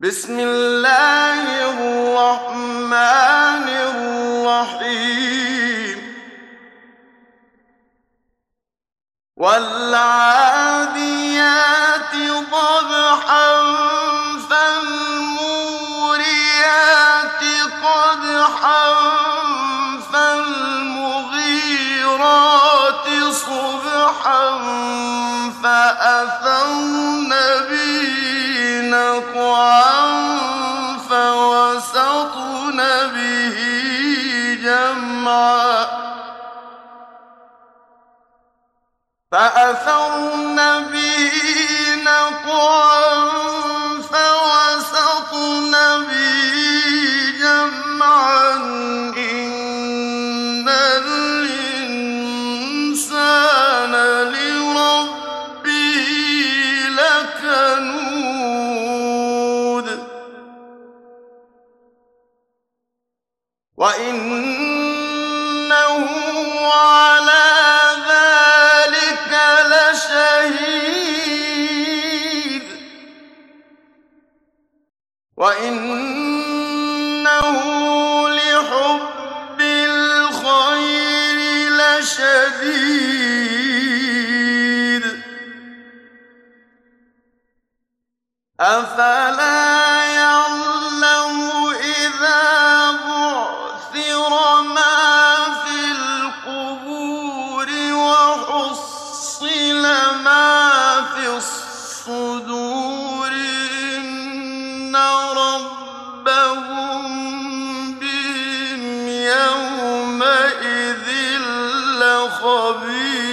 بسم الله الرحمن الرحيم. والعاديات ضبحا فالموريات قدحا فالمغيرات صبحا فأثرن به فأثرن به وإنه على ذلك لشهيد وإنه لحب الخير لشديد أفلا خبير.